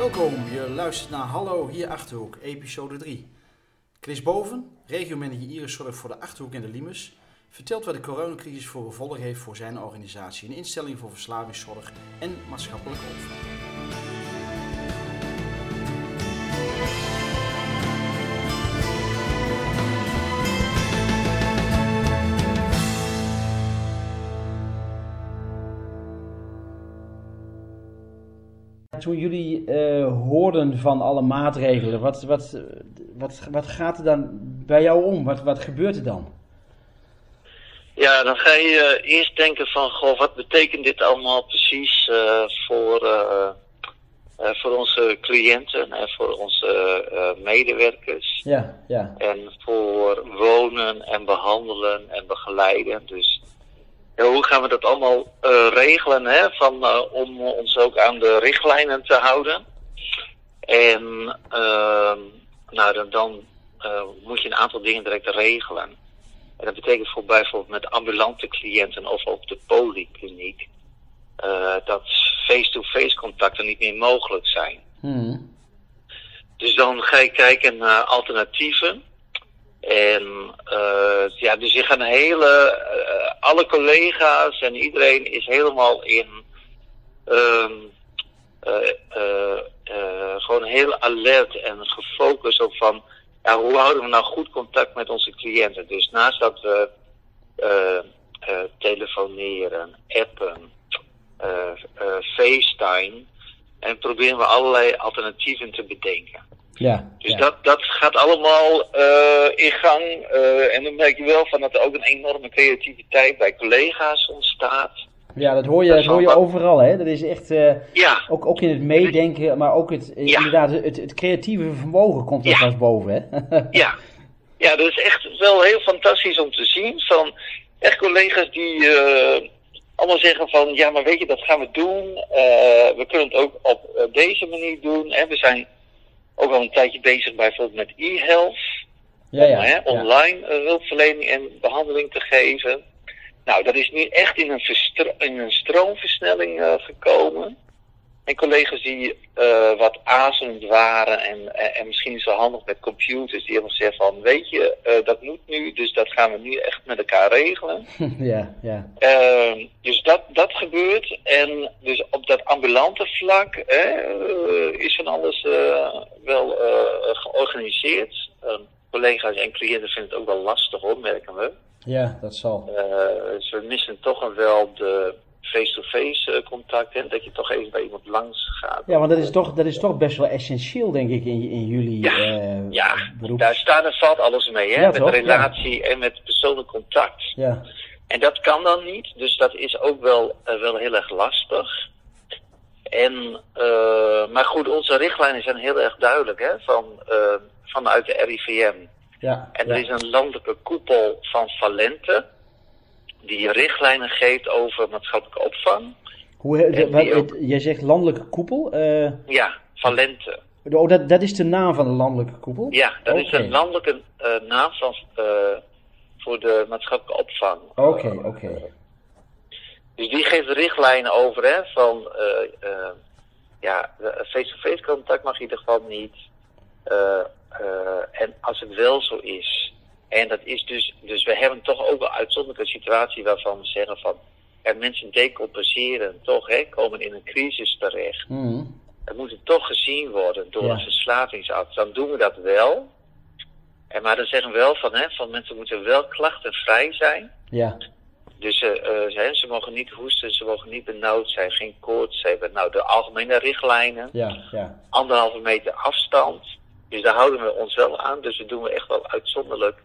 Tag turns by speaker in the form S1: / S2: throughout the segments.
S1: Welkom, je luistert naar Hallo hier Achterhoek, episode 3. Chris Boven, regiomanager Iris Zorg voor de Achterhoek en de Limes, vertelt wat de coronacrisis voor gevolg heeft voor zijn organisatie, een instelling voor verslavingszorg en maatschappelijk opvang. Toen jullie eh, hoorden van alle maatregelen, wat, wat, wat, wat gaat er dan bij jou om? Wat, wat gebeurt er dan?
S2: Ja, dan ga je uh, eerst denken van, goh, wat betekent dit allemaal precies uh, voor, voor onze cliënten en voor onze medewerkers?
S1: Ja, ja.
S2: En voor wonen en behandelen en begeleiden. Dus ja, hoe gaan we dat allemaal regelen, hè? Van, om ons ook aan de richtlijnen te houden? En ehm, nou, dan, dan moet je een aantal dingen direct regelen. En dat betekent voor bijvoorbeeld met ambulante cliënten of op de polykliniek uh, dat face-to-face contacten niet meer mogelijk zijn.
S1: Hmm.
S2: Dus dan ga je kijken naar alternatieven. En uh, ja, dus je gaat een hele, uh, alle collega's en iedereen is helemaal in um, gewoon heel alert en gefocust op van ja, hoe houden we nou goed contact met onze cliënten? Dus naast dat we uh, uh, telefoneren, appen, uh, FaceTime, en proberen we allerlei alternatieven te bedenken.
S1: Ja,
S2: dus
S1: ja.
S2: Dat, dat gaat allemaal in gang. en dan merk je wel van dat er ook een enorme creativiteit bij collega's ontstaat.
S1: Ja, dat hoor je, dat hoor je overal, hè? Dat is echt, uh,
S2: ja.
S1: ook, ook in het meedenken, maar ook het,
S2: ja.
S1: inderdaad, het, het creatieve vermogen komt er pas boven, hè?
S2: Ja. ja, dat is echt wel heel fantastisch om te zien. Van echt collega's die allemaal zeggen van, ja, maar weet je, dat gaan we doen. We kunnen het ook op deze manier doen. En we zijn ook al een tijdje bezig bijvoorbeeld met e-health.
S1: Ja, ja.
S2: Om hè, online uh, hulpverlening en behandeling te geven. Nou, dat is nu echt in een, in een stroomversnelling uh, gekomen. En collega's die uh, wat azelend waren en, en, en misschien wel handig met computers, die hebben gezegd van, weet je, uh, dat moet nu, dus dat gaan we nu echt met elkaar regelen.
S1: ja, ja.
S2: Uh, dus dat, dat gebeurt. En dus op dat ambulante vlak hè, uh, is van alles wel georganiseerd. Ehm, collega's en cliënten vinden het ook wel lastig hoor, merken we.
S1: Ja, dat zal.
S2: Dus we missen toch wel de face-to-face -face contact en dat je toch even bij iemand langs gaat.
S1: Ja, want dat is toch, dat is toch best wel essentieel, denk ik, in, in jullie
S2: ja,
S1: uh,
S2: ja,
S1: beroep.
S2: daar staat en valt alles mee, hè?
S1: Ja,
S2: met
S1: toch?
S2: relatie ja. en met persoonlijk contact.
S1: Ja.
S2: En dat kan dan niet, dus dat is ook wel, uh, wel heel erg lastig. En, maar goed, onze richtlijnen zijn heel erg duidelijk, hè? Van, vanuit de RIVM.
S1: Ja,
S2: en er is een landelijke koepel van Valente die richtlijnen geeft over maatschappelijke opvang.
S1: Hoe, de, wat, ook... Jij zegt landelijke koepel? Uh...
S2: Ja, Valente.
S1: Oh, dat, dat is de naam van de landelijke koepel?
S2: Ja, dat okay. is een landelijke uh, naam van, uh, voor de maatschappelijke opvang.
S1: Oké, okay, oké. Okay.
S2: Dus die geeft richtlijnen over, hè, van ja, face-to-face contact mag in ieder geval niet. en als het wel zo is, en dat is dus, dus we hebben toch ook een uitzonderlijke situatie waarvan we zeggen van, er mensen decompenseren, toch, hè, komen in een crisis terecht.
S1: Mm.
S2: Het moet toch gezien worden door
S1: ja.
S2: een verslavingsarts. Dan doen we dat wel. En maar dan zeggen we wel van, hè, van mensen moeten wel klachtenvrij zijn.
S1: Ja.
S2: Dus uh, uh, ze mogen niet hoesten, ze mogen niet benauwd zijn, geen koorts hebben. Nou, de algemene richtlijnen.
S1: Ja, ja.
S2: Anderhalve meter afstand. Dus daar houden we ons wel aan. Dus dat doen we echt wel uitzonderlijk.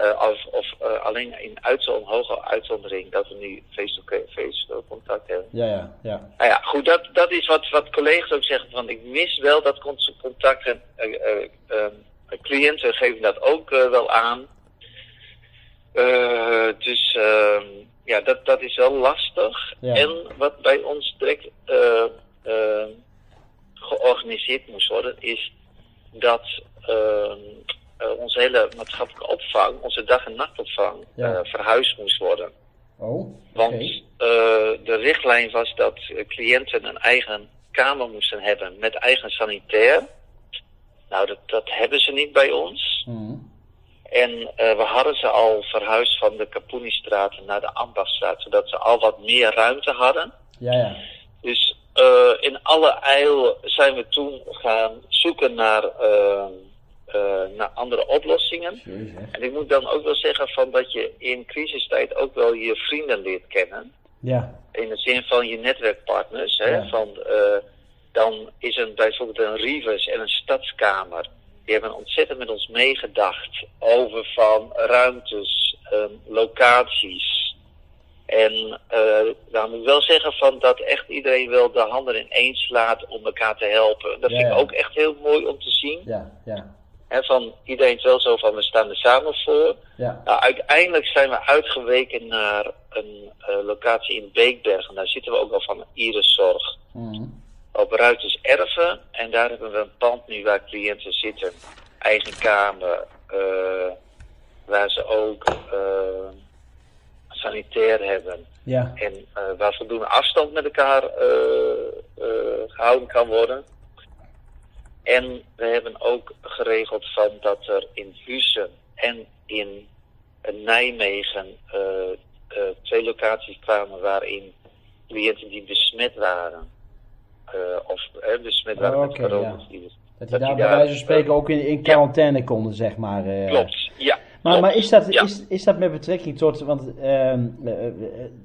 S2: Uh, of of uh, alleen in uitzondering, hoge uitzondering dat we nu face-to-face -face contact hebben.
S1: Ja, ja, ja.
S2: Nou ja, goed, dat, dat is wat, wat collega's ook zeggen, van ik mis wel dat contact en uh, cliënten geven dat ook wel aan. dus ehm, ja, dat, dat is wel lastig.
S1: Ja.
S2: En wat bij ons direct georganiseerd moest worden, is dat ehm, onze hele maatschappelijke opvang, onze dag- en nachtopvang,
S1: Ja.
S2: uh, verhuisd moest worden.
S1: Oh, oké.
S2: Want uh, de richtlijn was dat cliënten een eigen kamer moesten hebben met eigen sanitair. Nou, dat, dat hebben ze niet bij ons.
S1: Mhm.
S2: En eh, we hadden ze al verhuisd van de Kapoenistraat naar de Ambachtstraat, zodat ze al wat meer ruimte hadden.
S1: Ja, ja.
S2: Dus eh, in alle eil zijn we toen gaan zoeken naar, eh, eh, naar andere oplossingen.
S1: Jezus.
S2: En ik moet dan ook wel zeggen van dat je in crisistijd ook wel je vrienden leert kennen.
S1: Ja,
S2: In de zin van je netwerkpartners. Hè?
S1: Ja.
S2: Van, eh, dan is er bijvoorbeeld een Rivers en een Stadskamer. Die hebben ontzettend met ons meegedacht over van ruimtes, ehm, locaties. En eh dan moet ik wel zeggen van dat echt iedereen wel de handen ineens slaat om elkaar te helpen. Dat
S1: Ja,
S2: vind ik
S1: ja.
S2: ook echt heel mooi om te zien.
S1: ja, ja,
S2: Van iedereen is wel zo van we staan er samen voor.
S1: ja.
S2: Nou, uiteindelijk zijn we uitgeweken naar een eh, locatie in Beekbergen. Daar zitten we ook al van Iriszorg
S1: Mhm.
S2: op Ruiters Erven. En daar hebben we een pand nu waar cliënten zitten. Eigen kamer, eh, waar ze ook eh, sanitair hebben.
S1: Ja,
S2: En waar voldoende afstand met elkaar eh, eh, gehouden kan worden. En we hebben ook geregeld van dat er in Huizen en in Nijmegen eh, eh, twee locaties kwamen waarin cliënten die besmet waren. eh, of besmet waren
S1: Oh,
S2: met
S1: oké,
S2: coronavirus.
S1: dat die
S2: Dat
S1: daar
S2: die
S1: bij wijze van spreken ook in, in quarantaine konden, zeg maar.
S2: Klopt, ja.
S1: Maar, maar is, dat,
S2: Ja.
S1: is, is dat met betrekking tot, want ehm, eh, eh,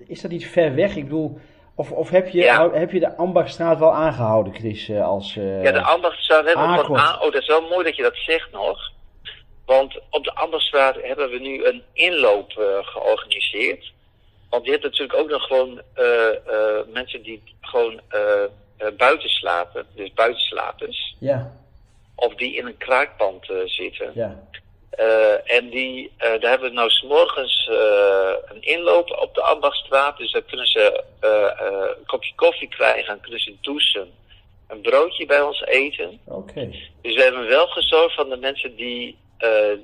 S1: is dat niet ver weg? Ik bedoel, of, of heb, je,
S2: Ja.
S1: heb je de Ambachtstraat wel aangehouden, Chris, eh, als... eh,
S2: Ja, de Ambachtstraat hebben we
S1: Ah,
S2: gewoon
S1: goed.
S2: aan. Oh, dat is wel mooi dat je dat zegt nog. Want op de Ambachtstraat hebben we nu een inloop eh, georganiseerd. Want je hebt natuurlijk ook nog gewoon mensen die gewoon buiten slapen. Dus buitenslapers.
S1: Ja,
S2: Of die in een kraakpand eh, zitten.
S1: ja,
S2: Eh, en die, eh, daar hebben we nou s'morgens eh een inloop op de Ambachtstraat. Dus daar kunnen ze een kopje koffie krijgen en kunnen ze douchen. Een broodje bij ons eten.
S1: oké.
S2: Dus we hebben wel gezorgd van de mensen die,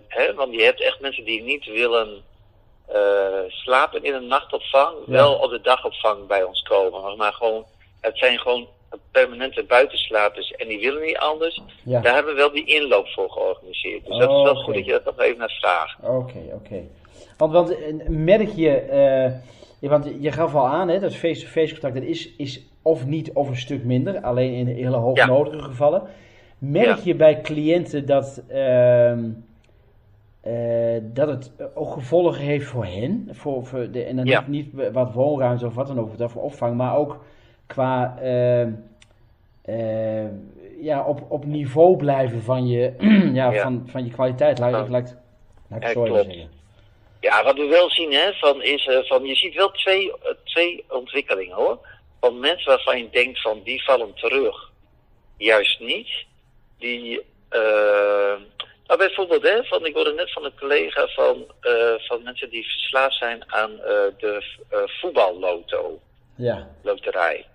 S2: hè, want je hebt echt mensen die niet willen slapen in een nachtopvang,
S1: Ja.
S2: wel op de dagopvang bij ons komen. Maar gewoon, het zijn gewoon permanente buitenslapers en die willen niet anders.
S1: Ja,
S2: Daar hebben we wel die inloop voor georganiseerd. Dus dat is wel goed dat je dat nog even naar vraagt.
S1: oké, oké. Want, want eh, merk je, eh, want je gaf al aan, hè, dat face-to-face contact dat is, is of niet of een stuk minder, alleen in hele hoognodige gevallen. Merk
S2: Ja.
S1: je bij cliënten dat, ehm, eh, dat het ook gevolgen heeft voor hen? Voor, voor de, en dan niet, niet wat woonruimte of wat dan ook, voor opvang, maar ook qua ehm, eh, ja, op, op niveau blijven van je, ja,
S2: Ja.
S1: Van, van je kwaliteit. Laat,
S2: Ja.
S1: ik, laat, laat ik
S2: Ja,
S1: zeggen.
S2: Wat we wel zien, hè, van, is, eh, van, je ziet wel twee, eh, twee ontwikkelingen hoor. Van mensen waarvan je denkt van die vallen terug. Juist niet. Die, eh, nou bijvoorbeeld, hè, van, ik hoorde net van een collega van, eh, van mensen die verslaafd zijn aan de voetballoto,
S1: Ja,
S2: loterij.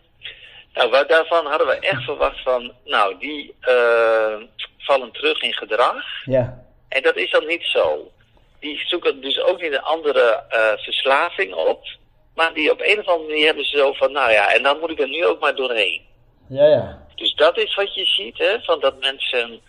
S2: Nou, daarvan hadden we echt verwacht van, nou, die eh, vallen terug in gedrag.
S1: ja,
S2: En dat is dan niet zo. Die zoeken dus ook niet een andere eh, verslaving op. Maar die op een of andere manier hebben ze zo van, nou ja, en dan moet ik er nu ook maar doorheen.
S1: ja, ja.
S2: Dus dat is wat je ziet, hè, van dat mensen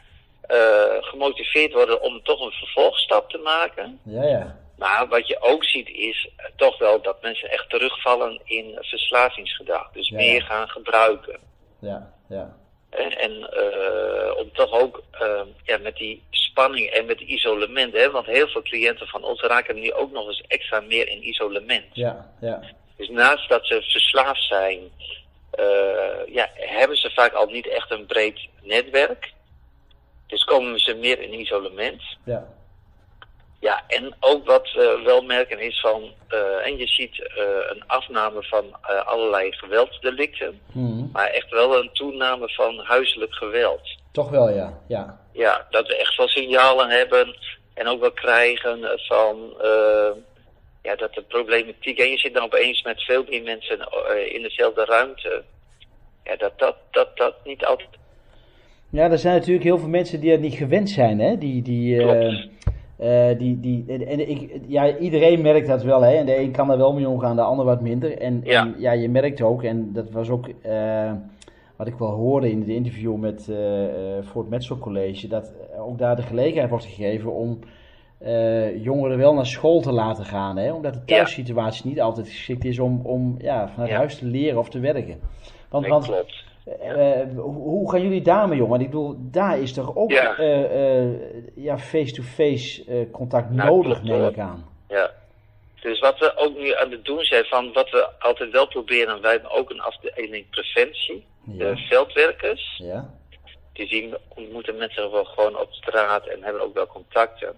S2: eh, gemotiveerd worden om toch een vervolgstap te maken.
S1: Ja, ja.
S2: Maar wat je ook ziet is eh, toch wel dat mensen echt terugvallen in verslavingsgedrag. Dus
S1: Ja.
S2: meer gaan gebruiken.
S1: Ja, ja.
S2: En, en eh, om toch ook eh, ja, met die spanning en met isolement, hè, want heel veel cliënten van ons raken nu ook nog eens extra meer in isolement.
S1: Ja, ja.
S2: Dus naast dat ze verslaafd zijn, ja, hebben ze vaak al niet echt een breed netwerk. Dus komen ze meer in isolement.
S1: Ja,
S2: Ja, en ook wat we wel merken is van, eh, en je ziet eh, een afname van eh, allerlei geweldsdelicten,
S1: Mhm.
S2: maar echt wel een toename van huiselijk geweld.
S1: Toch wel, ja. Ja,
S2: Ja, dat we echt wel signalen hebben en ook wel krijgen eh, van eh, ja, dat de problematiek, en je zit dan opeens met veel meer mensen eh, in dezelfde ruimte, ja, dat dat, dat, dat niet altijd
S1: ja er zijn natuurlijk heel veel mensen die het niet gewend zijn, hè. Die, die, eh,
S2: klopt.
S1: Eh, die, die, en, ik, ja, iedereen merkt dat wel, hè. En de een kan er wel mee omgaan, de ander wat minder. En
S2: Ja.
S1: en, ja je merkt ook, en dat was ook... eh, wat ik wel hoorde in het interview met, voor het Metso College, dat ook daar de gelegenheid wordt gegeven om jongeren wel naar school te laten gaan. Hè? Omdat de thuissituatie niet altijd geschikt is om, om ja, vanuit huis te leren of te werken.
S2: Want, want klopt.
S1: Uh, hoe gaan jullie daarmee om? Want ik bedoel, daar is toch ook ja. ja, face-to-face contact nou, nodig, neem ik aan.
S2: Ja. Dus wat we ook nu aan het doen zijn, van wat we altijd wel proberen, wij hebben ook een afdeling preventie, de veldwerkers. Ja. Die zien, ontmoeten mensen wel gewoon op straat en hebben ook wel contacten.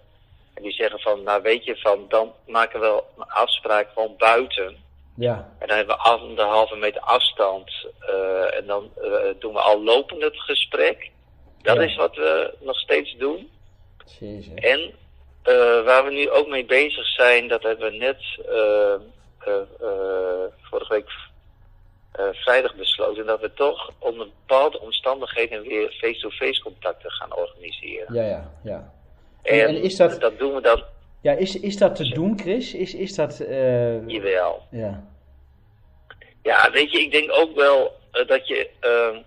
S2: En die zeggen van, nou weet je, van dan maken we wel een afspraak gewoon buiten. Ja. En dan hebben we anderhalve meter afstand. Uh, en dan uh, doen we al lopend het gesprek. Dat is wat we nog steeds doen. Jezus. En uh, waar we nu ook mee bezig zijn, dat hebben we net vorige week vrijdag besloten, dat we toch onder bepaalde omstandigheden weer face-to-face contacten gaan organiseren.
S1: Ja, ja, ja.
S2: En, en, is dat... dat doen we dan
S1: ja, is, is dat te doen, Chris? Is, is dat... Uh...
S2: Jawel. Ja. Ja, weet je, ik denk ook wel uh, dat je... Uh,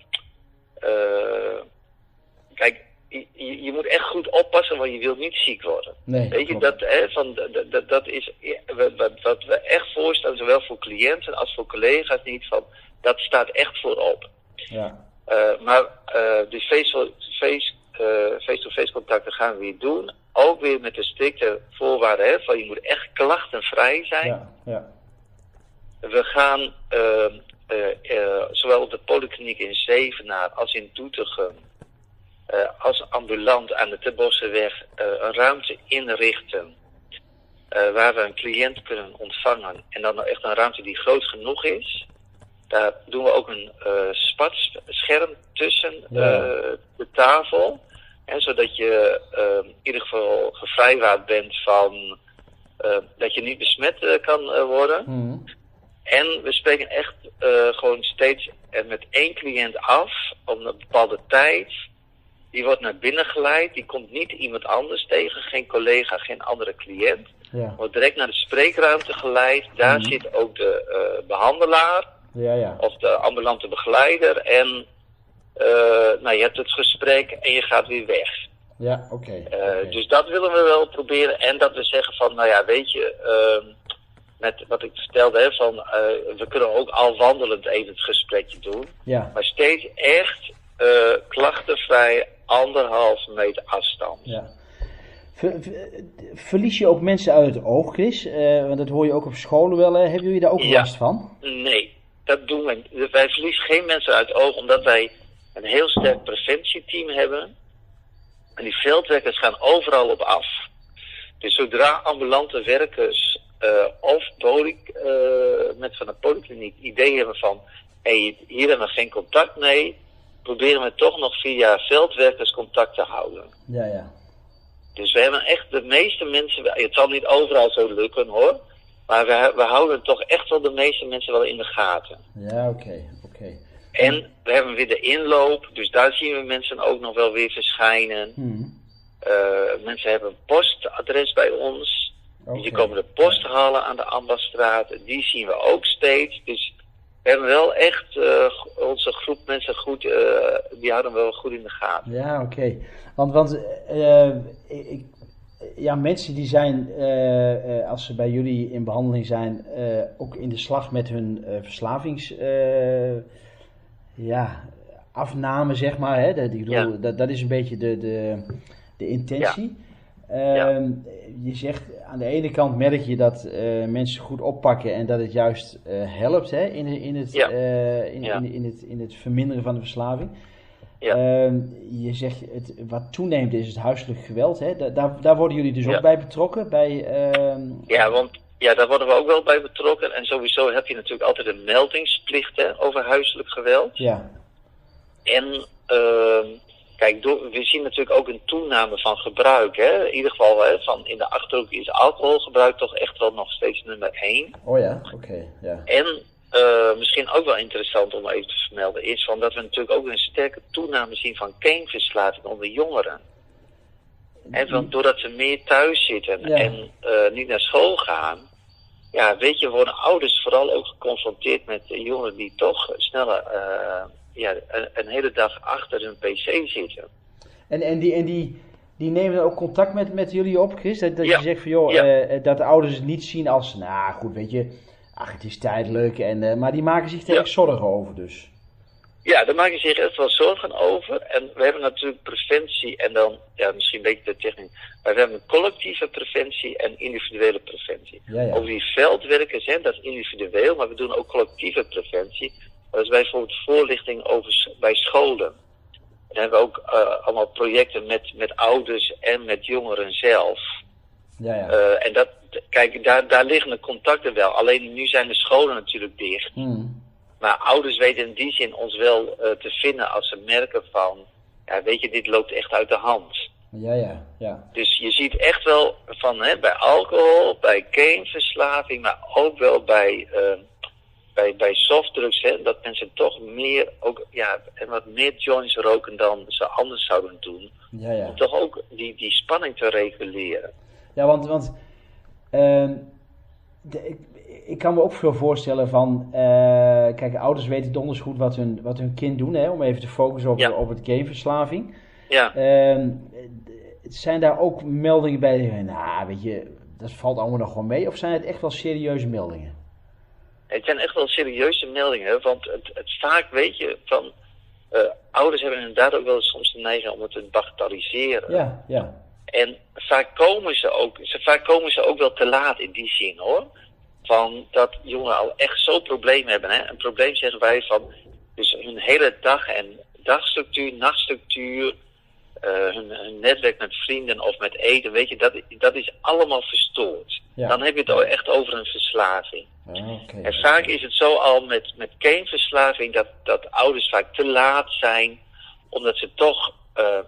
S2: kijk, je, je, moet echt goed oppassen, want je wilt niet ziek worden. Nee, weet je, dat, hè, van, dat, dat is wat, wat we echt voorstellen, zowel voor cliënten als voor collega's niet, van, dat staat echt voorop. Ja. maar die face-to-face face, face contacten gaan we weer doen ook weer met de strikte voorwaarden hè, van je moet echt klachtenvrij zijn. Ja, ja. We gaan uh, uh, zowel op de polykliniek in Zevenaar als in Doetinchem uh, als ambulant aan de Tebossenweg een ruimte inrichten waar we een cliënt kunnen ontvangen. En dan echt een ruimte die groot genoeg is. Daar doen we ook een scherm tussen de tafel. En zodat je uh, in ieder geval gevrijwaard bent van uh, dat je niet besmet uh, kan uh, worden. Mm. En we spreken echt gewoon steeds met één cliënt af om een bepaalde tijd. Die wordt naar binnen geleid, die komt niet iemand anders tegen, geen collega, geen andere cliënt. Ja. Wordt direct naar de spreekruimte geleid. Daar mm. zit ook de behandelaar ja, ja. of de ambulante begeleider. En uh, nou, je hebt het gesprek en je gaat weer weg.
S1: Ja, oké.
S2: Uh, Dus dat willen we wel proberen. En dat we zeggen van, nou ja, weet je, uh, met wat ik vertelde, hè, van, uh, we kunnen ook al wandelend even het gesprekje doen. Ja. Maar steeds echt klachtenvrij anderhalf meter afstand. Ja.
S1: verlies je ook mensen uit het oog, Chris? want dat hoor je ook op scholen wel. Hebben jullie daar ook last van?
S2: Nee, dat doen we. Wij verliezen geen mensen uit het oog, omdat wij een heel sterk preventieteam hebben. En die veldwerkers gaan overal op af. Dus zodra ambulante werkers uh, of poly, uh, met van de polykliniek idee hebben van... Hey, hier hebben we geen contact mee, proberen we toch nog via veldwerkers contact te houden. Ja, ja. Dus we hebben echt de meeste mensen, het zal niet overal zo lukken hoor, maar we, we houden toch echt wel de meeste mensen wel in de gaten.
S1: Ja, oké, oké.
S2: En we hebben weer de inloop, dus daar zien we mensen ook nog wel weer verschijnen. Hmm. Uh, mensen hebben een postadres bij ons. Okay. Die komen de post halen aan de Ambasstraat. Die zien we ook steeds. Dus we hebben wel echt uh, onze groep mensen goed, uh, die houden we wel goed in de gaten.
S1: Ja, oké. Want, want ik, ja, mensen die zijn, als ze bij jullie in behandeling zijn, ook in de slag met hun verslavings ja, afname, zeg maar. Hè? Dat, ik bedoel, dat, dat is een beetje de, de, de intentie. Ehm, je zegt aan de ene kant merk je dat uh, mensen goed oppakken en dat het juist uh, helpt hè, in, in, het, uh, in, in, in, het, in het verminderen van de verslaving. Ehm, je zegt het, wat toeneemt is het huiselijk geweld. Hè? daar, daar worden jullie dus ook bij betrokken? Bij,
S2: ehm, Ja, want ja, daar worden we ook wel bij betrokken. En sowieso heb je natuurlijk altijd een meldingsplicht hè, over huiselijk geweld. Ja. En uh, kijk, we zien natuurlijk ook een toename van gebruik. Hè. In ieder geval, hè, van in de achterhoek is alcoholgebruik toch echt wel nog steeds nummer één.
S1: Oh ja, oké. ja.
S2: En uh, misschien ook wel interessant om even te vermelden is van dat we natuurlijk ook een sterke toename zien van keenverslaving onder jongeren. En van, doordat ze meer thuis zitten en uh, niet naar school gaan, ja, weet je, worden ouders vooral ook geconfronteerd met jongeren die toch sneller uh, ja, een, een hele dag achter hun pc zitten.
S1: En, en, die, en die, die nemen dan ook contact met, met jullie op, Chris? Dat, dat
S2: Ja.
S1: je zegt van, joh,
S2: Ja.
S1: eh, dat de ouders het niet zien als, nou goed, weet je, ach, het is tijdelijk. En, eh, maar die maken zich er echt zorgen over dus.
S2: Ja, daar maak je zich echt wel zorgen over. En we hebben natuurlijk preventie en dan, ja, misschien een beetje de techniek. Maar we hebben collectieve preventie en individuele preventie.
S1: Ja, ja.
S2: Over die veldwerkers, hè, dat is individueel, maar we doen ook collectieve preventie. Dat is bijvoorbeeld voorlichting over, bij scholen. Dan hebben we ook eh, allemaal projecten met, met ouders en met jongeren zelf.
S1: Ja, ja.
S2: Eh, en dat, kijk, daar, daar liggen de contacten wel. Alleen nu zijn de scholen natuurlijk dicht.
S1: Hmm.
S2: Maar ouders weten in die zin ons wel eh, te vinden als ze merken van, ja, weet je, dit loopt echt uit de hand.
S1: Ja, ja, ja.
S2: Dus je ziet echt wel van, hè, bij alcohol, bij gameverslaving, maar ook wel bij, eh, bij, bij softdrugs, hè, dat mensen toch meer, ook, ja, en wat meer joints roken dan ze anders zouden doen.
S1: Ja, ja.
S2: Om toch ook die, die spanning te reguleren.
S1: Ja, want, want ehm, de- ik, ik kan me ook veel voorstellen van, eh, kijk, ouders weten donders goed wat hun, wat hun kind doen, hè, om even te focussen op,
S2: Ja.
S1: op het gameverslaving.
S2: Ja,
S1: Ehm, zijn daar ook meldingen bij? Nou, weet je, dat valt allemaal nog gewoon mee, of zijn het echt wel serieuze meldingen?
S2: Het zijn echt wel serieuze meldingen, want het, het vaak weet je van. eh, ouders hebben inderdaad ook wel soms de neiging om het te bagatelliseren.
S1: Ja, ja,
S2: En vaak komen ze ook, ze, vaak komen ze ook wel te laat in die zin hoor. Van dat jongeren al echt zo'n probleem hebben. Hè? Een probleem zeggen wij van dus hun hele dag en dagstructuur, nachtstructuur, eh, hun, hun netwerk met vrienden of met eten, weet je, dat, dat is allemaal verstoord.
S1: Ja.
S2: Dan heb je het al echt over een verslaving.
S1: Ah.
S2: En vaak is het zo al met, met gameverslaving dat, dat ouders vaak te laat zijn, omdat ze toch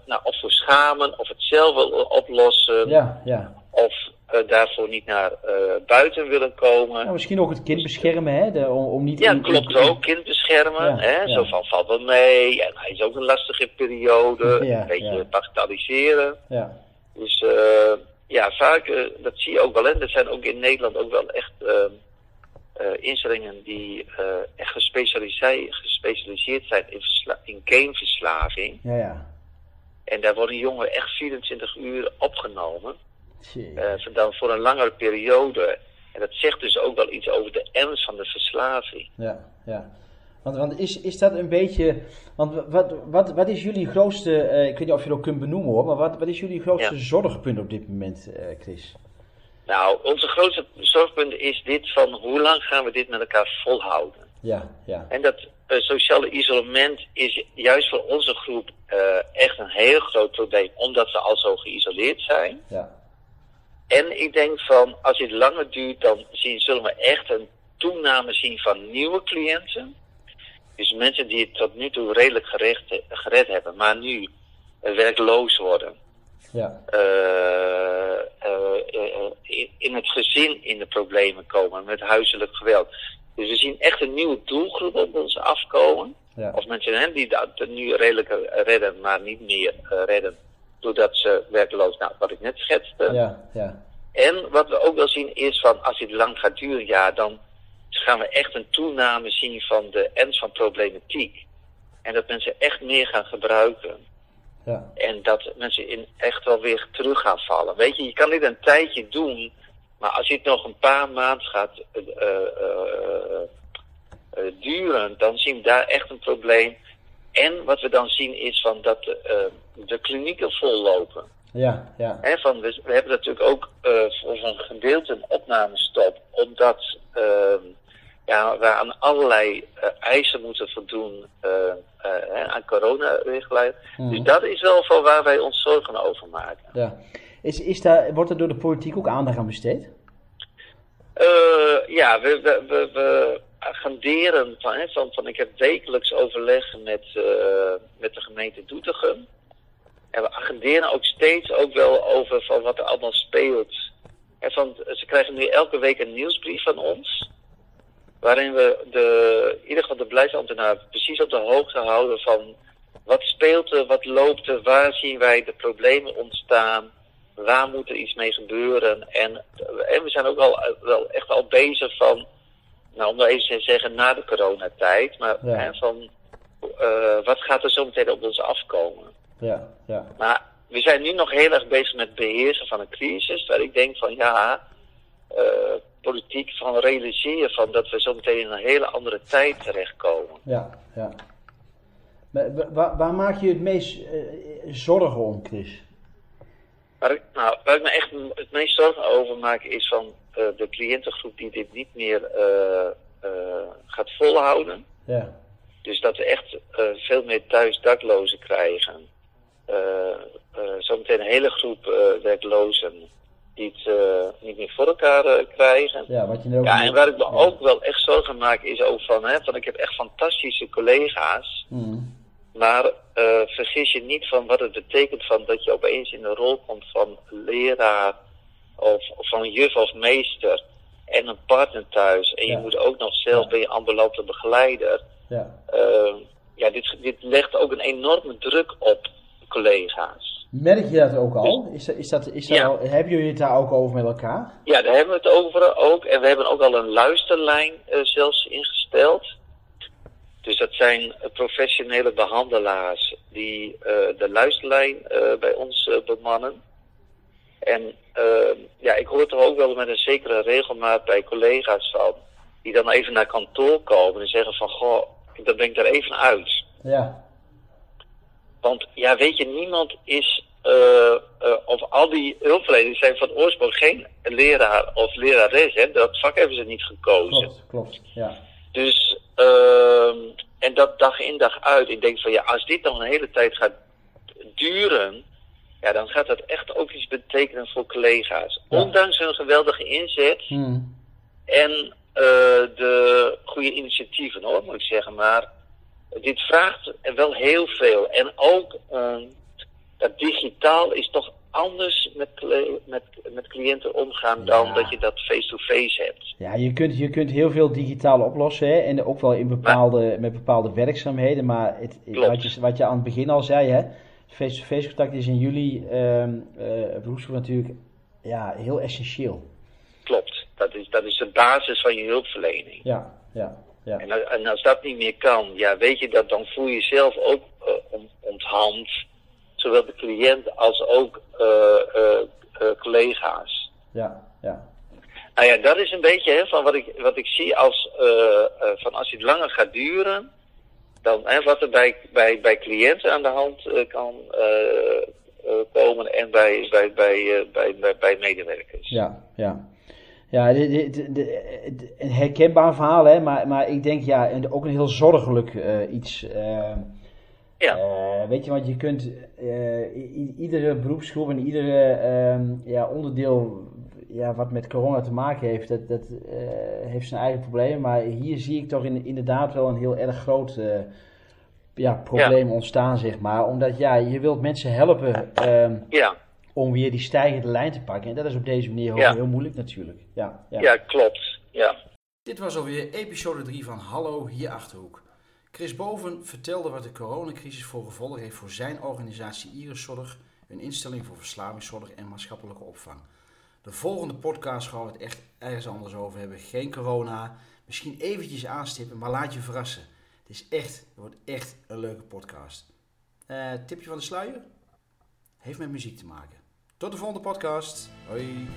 S2: nou, of voor schamen of het zelf willen oplossen,
S1: Ja, ja.
S2: of eh, daarvoor niet naar eh, buiten willen komen.
S1: Nou, misschien ook het kind beschermen, hè, de, om, om niet...
S2: Ja,
S1: in-
S2: klopt
S1: in-
S2: ook. Kind beschermen.
S1: Ja,
S2: hè?
S1: ja.
S2: Zo van valt wel mee. En hij is ook een lastige periode.
S1: Ja,
S2: een beetje
S1: ja.
S2: bagatelliseren.
S1: Ja,
S2: Dus eh, ja, vaak, eh, dat zie je ook wel. En er zijn ook in Nederland ook wel echt eh, eh, instellingen die eh, echt gespecialiseerd, gespecialiseerd zijn in, in gameverslaving.
S1: ja, ja.
S2: En daar worden jongeren echt 24 uur opgenomen. Voor dan voor een langere periode. En dat zegt dus ook wel iets over de ernst van de verslaving.
S1: Ja, ja. Want, want is, is dat een beetje. Want wat, wat, wat is jullie grootste. eh, ik weet niet of je dat kunt benoemen hoor. Maar wat, wat is jullie grootste
S2: Ja.
S1: zorgpunt op dit moment, eh, Chris?
S2: Nou, onze grootste zorgpunt is dit van hoe lang gaan we dit met elkaar volhouden?
S1: Ja, ja.
S2: En dat eh, sociale isolement is juist voor onze groep eh, echt een heel groot probleem, omdat we al zo geïsoleerd zijn.
S1: Ja,
S2: En ik denk van, als dit langer duurt, dan zien, zullen we echt een toename zien van nieuwe cliënten. Dus mensen die het tot nu toe redelijk gerecht, gered hebben, maar nu eh, werkloos worden.
S1: ja,
S2: in, in het gezin in de problemen komen met huiselijk geweld. Dus we zien echt een nieuwe doelgroep op ons afkomen.
S1: ja.
S2: Of mensen hè, die dat nu redelijk eh, redden, maar niet meer eh, redden. Doordat ze werkloos, nou wat ik net schetste.
S1: Ja, ja.
S2: En wat we ook wel zien is van als dit lang gaat duren, ja, dan gaan we echt een toename zien van de ernst van problematiek. En dat mensen echt meer gaan gebruiken.
S1: ja.
S2: En dat mensen in echt wel weer terug gaan vallen. Weet je, je kan dit een tijdje doen, maar als dit nog een paar maanden gaat eh, eh, eh, duren, dan zien we daar echt een probleem. En wat we dan zien is van dat de, de klinieken vollopen.
S1: Ja, ja.
S2: Van, we, we hebben natuurlijk ook voor een gedeelte een opnamestop, omdat ehm, ja, we aan allerlei eisen moeten voldoen aan coronarichtlijn.
S1: Mhm.
S2: Dus dat is wel van waar wij ons zorgen over maken.
S1: ja. Is, is daar, wordt er door de politiek ook aandacht aan besteed?
S2: Eh, ja, we, we, we, agenderen van, hè, van, van ik heb wekelijks overleg met, eh, met de gemeente Doetinchem. En we agenderen ook steeds ook wel over van wat er allemaal speelt. En van, ze krijgen nu elke week een nieuwsbrief van ons. Waarin we de, in ieder geval de beleidsambtenaar precies op de hoogte houden van wat speelt er, wat loopt er, waar zien wij de problemen ontstaan, waar moet er iets mee gebeuren. En, en we zijn ook al, wel echt al bezig van, nou om dat even te zeggen, na de coronatijd. Maar
S1: Ja.
S2: hè, van eh, wat gaat er zo meteen op ons afkomen?
S1: Ja, ja.
S2: Maar we zijn nu nog heel erg bezig met beheersen van een crisis, waar ik denk van ja, uh, politiek van realiseren van dat we zo meteen in een hele andere tijd terechtkomen.
S1: Ja, ja. Maar, waar, waar, maak je het meest uh, zorgen om, Chris?
S2: Waar ik, nou, waar ik me echt het meest zorgen over maak is van uh, de cliëntengroep die dit niet meer gaat volhouden.
S1: Ja.
S2: Dus dat we echt veel meer thuis daklozen krijgen. zometeen een hele groep werklozen die het niet meer voor elkaar krijgen.
S1: Ja, wat je ook
S2: ja, en waar ik me ook wel echt zorgen maak is ook van, hè, van ik heb echt fantastische collega's.
S1: Mm.
S2: Maar uh, vergis je niet van wat het betekent van dat je opeens in de rol komt van leraar of, of van juf of meester en een partner thuis. En je
S1: Ja.
S2: moet ook nog zelf
S1: Ja.
S2: ben je ambulante begeleider.
S1: Ja.
S2: Uh, ja, dit, dit legt ook een enorme druk op collega's.
S1: Merk je dat ook al? Is dat, is dat, is dat
S2: Ja.
S1: al, hebben jullie het daar ook over met elkaar?
S2: Ja, daar hebben we het over ook. En we hebben ook al een luisterlijn uh, zelfs ingesteld. Dus dat zijn uh, professionele behandelaars die uh, de luisterlijn uh, bij ons bemannen. En ja, ik hoor toch ook wel met een zekere regelmaat bij collega's van, die dan even naar kantoor komen en zeggen van, goh, dan ben ik er even uit.
S1: Ja.
S2: Want ja, weet je, niemand is, of al die hulpverleners zijn van oorsprong geen leraar of lerares, hè? dat vak hebben ze niet gekozen.
S1: Klopt, klopt, ja.
S2: Dus, uh, en dat dag in dag uit, ik denk van ja, als dit dan een hele tijd gaat duren, ja, dan gaat dat echt ook iets betekenen voor collega's.
S1: Ja.
S2: Ondanks hun geweldige inzet
S1: Hmm.
S2: en uh, de goede initiatieven hoor, moet ik zeggen, maar dit vraagt wel heel veel. En ook uh, dat digitaal is toch anders met, met, met cliënten omgaan dan dat je dat face-to-face hebt.
S1: Ja, je kunt, je kunt heel veel digitaal oplossen hè? en ook wel in bepaalde, met bepaalde werkzaamheden. Maar het, wat, je, wat je aan het begin al zei, hè? face-to-face contact is in jullie ehm uh, natuurlijk ja, heel essentieel.
S2: Klopt, dat is, dat is de basis van je hulpverlening.
S1: Ja, ja, ja.
S2: En, en als dat niet meer kan, ja, weet je dat, dan voel je jezelf ook uh, on, onthand. Zowel de cliënt als ook uh, collega's.
S1: Ja, ja.
S2: Nou ja, dat is een beetje hè, van wat ik, wat ik zie als, van als het langer gaat duren, dan hè, wat er bij, bij, bij cliënten aan de hand kan komen en bij, bij, bij, bij, bij, bij medewerkers.
S1: Ja, ja. Ja, een herkenbaar verhaal, hè, maar, maar ik denk ja, ook een heel zorgelijk iets.
S2: Ja.
S1: weet je, want je kunt iedere beroepsgroep en iedere ja, onderdeel ja, wat met corona te maken heeft, dat, dat uh, heeft zijn eigen problemen. Maar hier zie ik toch in, inderdaad wel een heel erg groot uh, ja, probleem ja. ontstaan, zeg maar. Omdat ja, je wilt mensen helpen uh,
S2: ja.
S1: om weer die stijgende lijn te pakken. En dat is op deze manier ook
S2: ja.
S1: heel moeilijk natuurlijk. Ja, ja.
S2: ja klopt. Ja.
S1: Dit was alweer episode 3 van Hallo, hier Achterhoek. Chris Boven vertelde wat de coronacrisis voor gevolgen heeft voor zijn organisatie Iriszorg, een instelling voor verslavingszorg en maatschappelijke opvang. De volgende podcast gaan we het echt ergens anders over hebben. Geen corona. Misschien eventjes aanstippen, maar laat je verrassen. Het is echt, wordt echt een leuke podcast. Uh, tipje van de sluier? Heeft met muziek te maken. Tot de volgende podcast. Hoi.